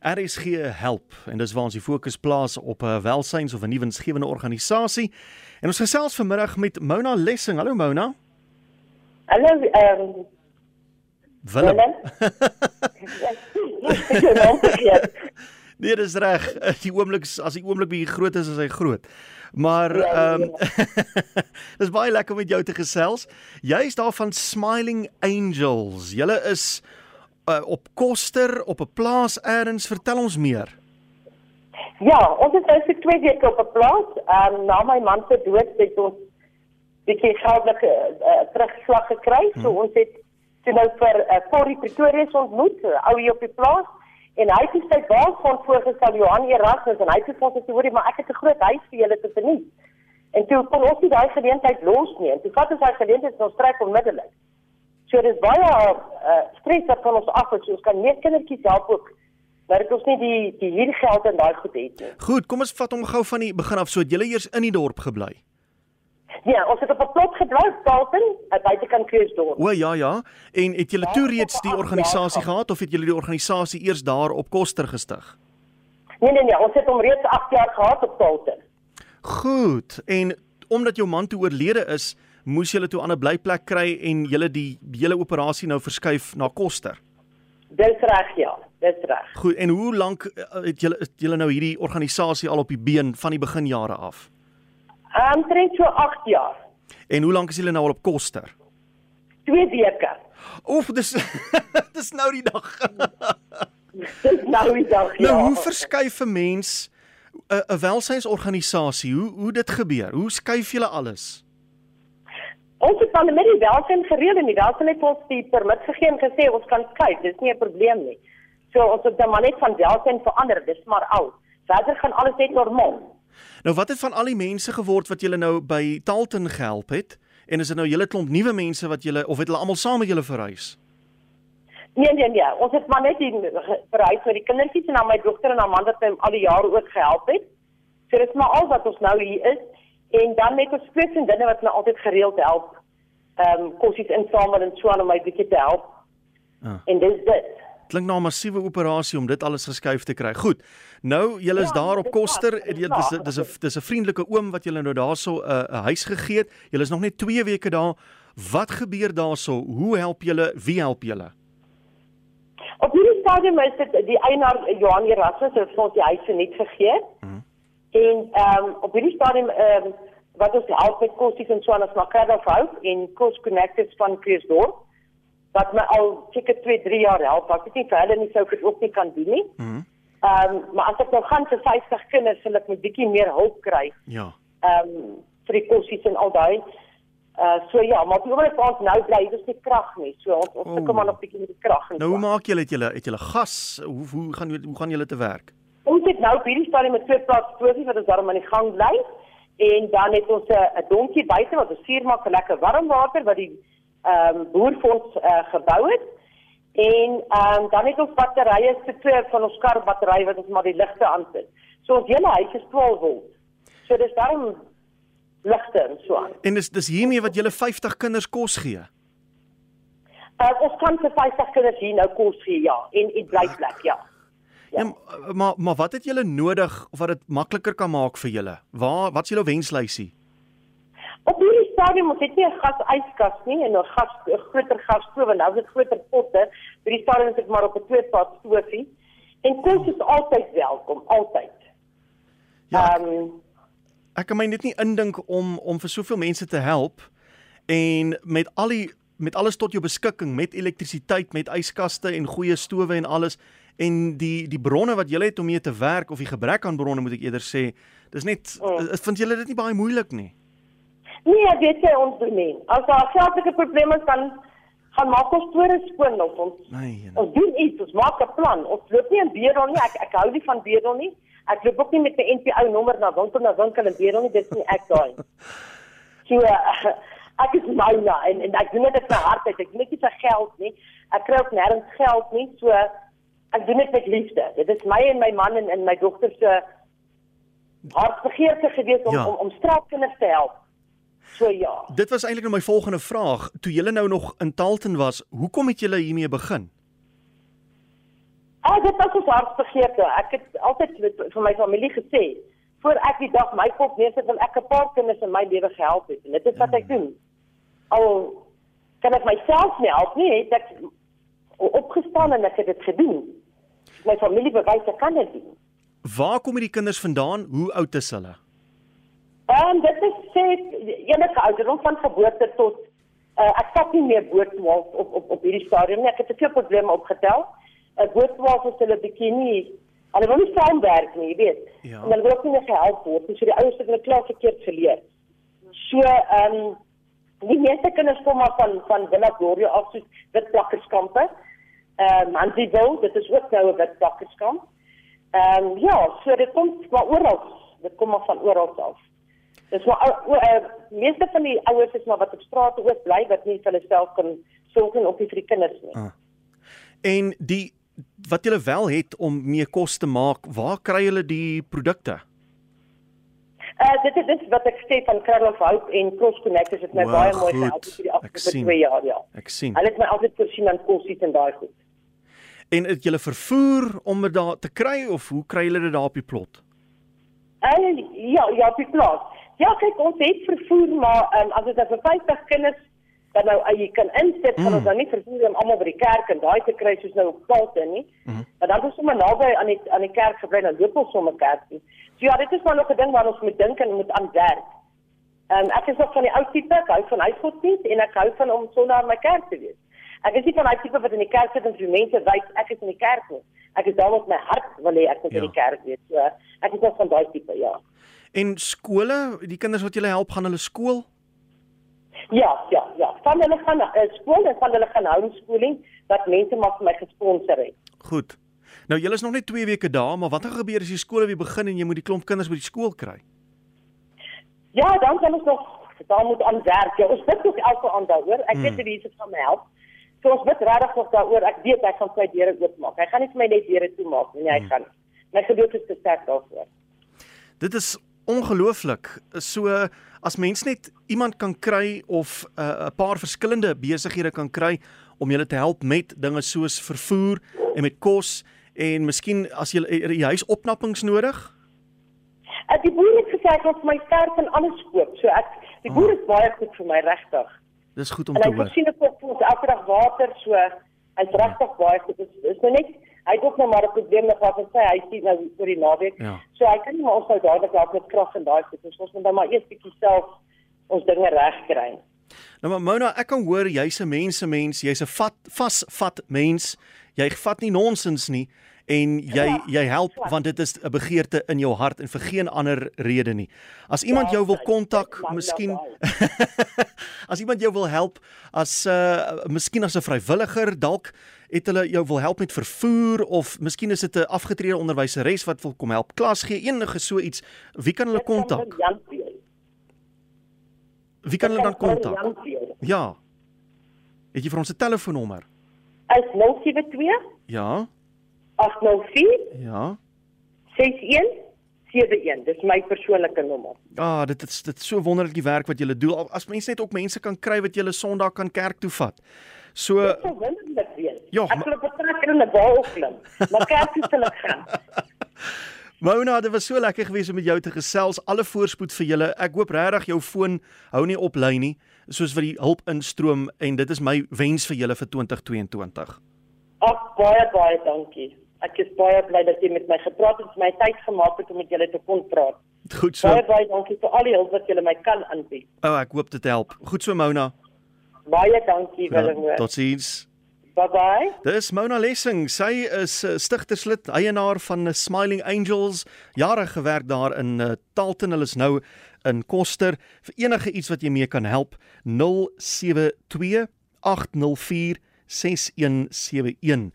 RSG help en dis waar ons die fokus plaas op 'n welsyns of 'n nuwe winsgewende organisasie. En ons gesels vanmiddag met Mona Lessing. Hallo Mona. Hallo ehm um, Willem. Willem. nee, dis reg. Die oomblik as die oomblik bietjie groot is as hy groot. Maar Ja, ja, ehm um, dis baie lekker om met jou te gesels. Jy is daar van Smiling Angels. Julle is uh, op Koster op 'n plaas elders. Vertel ons meer. Ja, ons het nou vir twee weke op 'n plaas. Ehm um, na my man se dood het ons bietjie geldelike uh, terugslag gekry. So ons het toe nou vir uh, Corrie Pretoria ontmoet, 'n ou hier op die plaas. En hy het sy baas van voorgestel Johan Erasmus en hy het gesê sy hoorie maar ek het 'n groot huis vir julle te verniet. En toe kon ons nie daai geleentheid los nie. En toe vat ons daai geleentheid en ons trek onmiddellik. So dis baie uh, stres wat van ons af is. So ons kan meer kindertjies help ook. Maar dit ons nie die die huurgeld en daai goed het nie. Goed, kom ons vat hom gou van die begin af. So het julle eers in die dorp gebly. Ja, ons het op 'n plot gebly, Dalton, aan buitekant Kruisdorp. O ja ja. En het julle Ja, toe reeds die organisasie jaar gehad of het julle die organisasie eers daar op Koster gestig? Nee nee nee, ons het hom reeds 8 jaar gehad op Dalton. Goed. En omdat jou man toe oorlede is, moes julle toe aan 'n blyplek kry en julle die hele operasie nou verskuif na Koster. Dis reg ja, dis reg. Goed. En hoe lank eh, het julle het julle nou hierdie organisasie al op die been van die beginjare af? Omtrent so 8 jaar. En hoe lank is julle nou al op Koster? 2 weke. Oef, dis dis nou die dag. Dis nou die dag ja. Nou hoe verskuif 'n mens 'n 'n welsynsorganisasie? Hoe hoe dit gebeur? Hoe skuif julle alles? Ons het van die welsyn gereël en die welsyn het ons die permit gegee en gesê ons kan kyk, dis nie 'n probleem nie. So ons het dan maar net van welsyn verander, dis maar al. Verder gaan alles net normaal. Nou wat het van al die mense geword wat julle nou by Talton gehelp het? En is dit nou julle klomp nuwe mense wat julle of het hulle almal saam met julle verhuis? Nee nee nee, ons het maar net die verhuis met die kindertjies en dan my dogter en man wat my al die jare ook gehelp het. So dis maar al wat ons nou hier is en dan met ons twee dinge wat my altyd gereeld help. Ehm um, kossies insamel en so aan om my bietjie te help. Ah. En dis dit. Klink na 'n massiewe operasie om dit alles geskuif te kry. Goed. Nou julle is Ja, daar op Koster. dit is dis 'n dis 'n vriendelike oom wat julle nou daarso 'n uh, 'n huis gegee het. Julle is nog net 2 weke daar. Wat gebeur daarso? Hoe help julle? Wie help julle? Op hierdie stadium is dit die eienaar Johan Erasmus het vir ons die huis verniet gegee. Mhm. En ehm um, op hierdie stadium ehm um, wat ons help met kossies en so aan as Makarda vrou en Kos Connectors van Kruisdorp wat my al seker 2, 3 jaar help. Ek weet nie vir hulle nie sou ek dit ook nie kan doen nie. Mhm. Ehm um, maar as ek nou gaan vir 50 kinders, sal ek 'n bietjie meer hulp kry. Ja. Ehm um, vir die kossies en al daai. Uh so ja, maar die oomblik ons nou bly, dis nie krag nie. So ons ons Oh. sukkel maar nog bietjie met die krag en Nou so. hoe maak julle het julle het julle gas? Hoe hoe gaan hoe gaan julle te werk? Het nou op hierdie stadium met twee plaatsposies wat ons daarom aan die gang bly en dan het ons 'n donkie buite wat ons vuur maak vir lekker warm water wat die ehm um, boer vir ons uh, gebou het. En ehm um, dan het ons batterye se twee van ons kar batterye wat ons maar die ligte aansit. So ons hele huis is 12 volt. So dis daarom ligte en so aan. En dis dis hiermee wat julle 50 kinders kos gee. Uh, ons kan vir 50 kinders hier nou kos gee ja en en blyplek ja. Ja. ja maar maar wat het julle nodig of wat dit makliker kan maak vir julle? Waar wat is julle wenslysie? Op hierdie stadium ons het nie 'n gasyskas nie en 'n gas 'n groter gasstoof en nou is dit groter potte. By die stadium is ek maar op 'n twee pot stoofie. En kos is altyd welkom, altyd. Ja, Ehm um, ek kan my net nie indink om om vir soveel mense te help en met al die met alles tot jou beskikking met elektrisiteit, met yskaste en goeie stowe en alles en die die bronne wat jy het om mee te werk of die gebrek aan bronne moet ek eerder sê, dis net Mm. mm. vind julle dit nie baie moeilik nie? nee, weet jy ons doen nie. As daar geldelike probleme is dan gaan maak ons store skoon of ons Nee. nee. ons doen iets, ons maak 'n plan. Ons loop nie in bedel nie. Ek ek hou nie van bedel nie. Ek loop ook nie met my NPO nommer na winkel na winkel en bedel nie. Dit is nie ek daai. So uh, ek is myne en en ek doen dit met my hart uit. Ek doen dit nie vir geld nie. Ek kry ook nêrens geld nie. So ek doen dit met liefde. Dit is my en my man en, en my dogter se hartbegeerte gewees om Ja. om om straatkinders te help. So ja. Dit was eintlik nou my volgende vraag. Toe julle nou nog in Talton was, hoekom het julle hiermee begin? Ah, dit was ons hartsbegeerte. Ek het altyd vir my familie gesê, voor ek die dag my kop neersit, wil ek 'n paar kinders in my lewe gehelp het. En dit is wat ek Mm. doen. Al kan ek myself nie help nie, het ek opgestaan en ek het dit gedoen. My familie bewys ek kan dit doen. Waar kom hierdie kinders vandaan? Hoe oud is hulle? En dit is sê enige ouderdom van geboorte tot uh, ek vat nie meer bootwaals op op op hierdie stadium nie. Ek het te veel probleme opgetel. 'n uh, Bootwaals is hulle bietjie nie hulle wil nie saamwerk nie, jy weet. Ja. En hulle wil ook nie meer gehelp word nie. So die ouers het hulle klaar verkeerd geleer. So ehm um, die meeste kinders kom maar van van Gloria af soos wit plakkerskampe. Ehm um, Antiwil, dit is ook nou 'n wit plakkerskamp. Ehm um, ja, so dit kom maar oral. Dit kom maar van oral af. Dis maar o, uh, meeste van die ouers is maar wat op straat ook bly wat nie vir hulle self kan sorg en op die vir die kinders nie. Ah. En die wat julle wel het om mee kos te maak, waar kry julle die produkte? Uh dit is dit wat ek sê van Carol of Hope en Cross Connect is dit my Wow, baie mooi gehelp vir die afgelope sien. 2 jaar ja. Ek sien. Hulle het my altyd voorsien aan kossies en daai goed. En het julle vervoer om dit daar te kry of hoe kry julle dit daar op die plot? Uh ja, ja, op die plaas. Ja, kyk ons het vervoer maar um, as dit nou vir 50 kinders dan nou uh, jy kan insit, mm. kan ons nou nie vervoer om almal by die kerk en daai te kry soos nou op Paulse nie. Mhm. Maar dan is sommer naby aan die aan die kerk gebly dan loop ons sommer kerk toe. So ja, dit is maar nog 'n ding waar ons moet dink en moet aan werk. Ehm um, ek is nog van die ou tipe, ek hou van huisgodsdienst en ek hou van om sonder my kerk te wees. Ek is nie van daai tipe wat in die kerk sit en vir mense wys ek is in die kerk nie. Ek is daar met my hart wil hê ek moet Ja. in die kerk wees. So ek is nog van daai tipe, ja. En skole, die kinders wat julle help, gaan hulle skool? Ja, ja, ja. Van hulle gaan uh, skool en van hulle gaan homeschooling wat mense maar vir my gesponsor het. Goed. Nou julle is nog net 2 weke daar, maar wat gaan gebeur as die skole weer begin en jy moet die klomp kinders by die skool kry? Ja, dan kan ons nog daar moet aan werk. Ja, ons bid ook elke aand daaroor. Ek Hmm. weet die Jesus gaan my help. So ons bid regtig nog daaroor. Ek weet hy gaan sy deure oopmaak. Hy gaan nie vir my net deure toemaak nie, hy Hmm. gaan. My geloof is te sterk daarvoor. Dit is ongelooflik. So as mens net iemand kan kry of 'n uh, paar verskillende besighede kan kry om julle te help met dinge soos vervoer en met kos en miskien as jy die huis opknappings nodig. Uh, die boer het gesê gaan vir my verf en alles koop. So ek die boer is baie goed vir my regtig. Dis goed om En te hy hoor. voorsien ek ook vir ons elke dag water so. Hy's regtig baie goed. Dit is, is nou net hy het ook nou maar 'n probleem met wat hy sê hy sien nou oor die naweek. Ja. So hy kan nie maar ons nou dadelik help met krag en daai goed. Ons moet dan maar eers bietjie self ons dinge regkry. Nou maar Mona, ek kan hoor jy's 'n mense mens, jy's 'n vat vasvat mens. Jy vat nie nonsens nie en jy Ja, jy help ja. want dit is 'n begeerte in jou hart en vir geen ander rede nie. As iemand Ja, jou wil ek- kontak, ek miskien as iemand jou wil help as uh miskien as 'n vrywilliger, dalk het hulle jou wil help met vervoer of miskien is dit 'n afgetrede onderwyseres wat wil kom help klas gee, enige so iets. Wie kan hulle kontak? Wie kan hulle dan kontak? Ja. Het jy vir ons 'n telefoonnommer? Is 072 Ja. 804 Ja. 6171. Dis my persoonlike nommer. Ah, dit is dit is so wonderlik die werk wat julle doen. As mense net ook mense kan kry wat julle Sondag kan kerk toe vat. So Dit sou wonderlik wees. Ja, ek wil op 'n trekker in 'n bal klim. Maar kerk toe sal ek gaan. Mona, dit was so lekker geweest om met jou te gesels. Alle voorspoed vir julle. Ek hoop regtig jou foon hou nie op lyn nie, soos wat die hulp instroom en dit is my wens vir julle vir 2022. Ag baie baie dankie. Ek is baie bly dat jy met my gepraat het, my tyd gemaak het om met julle te kon praat. Goed so. Baie baie dankie vir al die hulp wat julle my kan aanbied. O, oh, ek hoop dit help. Goed so Mona. Baie dankie Ja, Willem. Totsiens. Bye bye. Dis Mona Lessing. Sy is uh, stigterslid, eienaar van uh, Smiling Angels. Jare gewerk daar in uh, Talton. Hulle is nou in Koster. Vir enige iets wat jy mee kan help, 072 804 6171.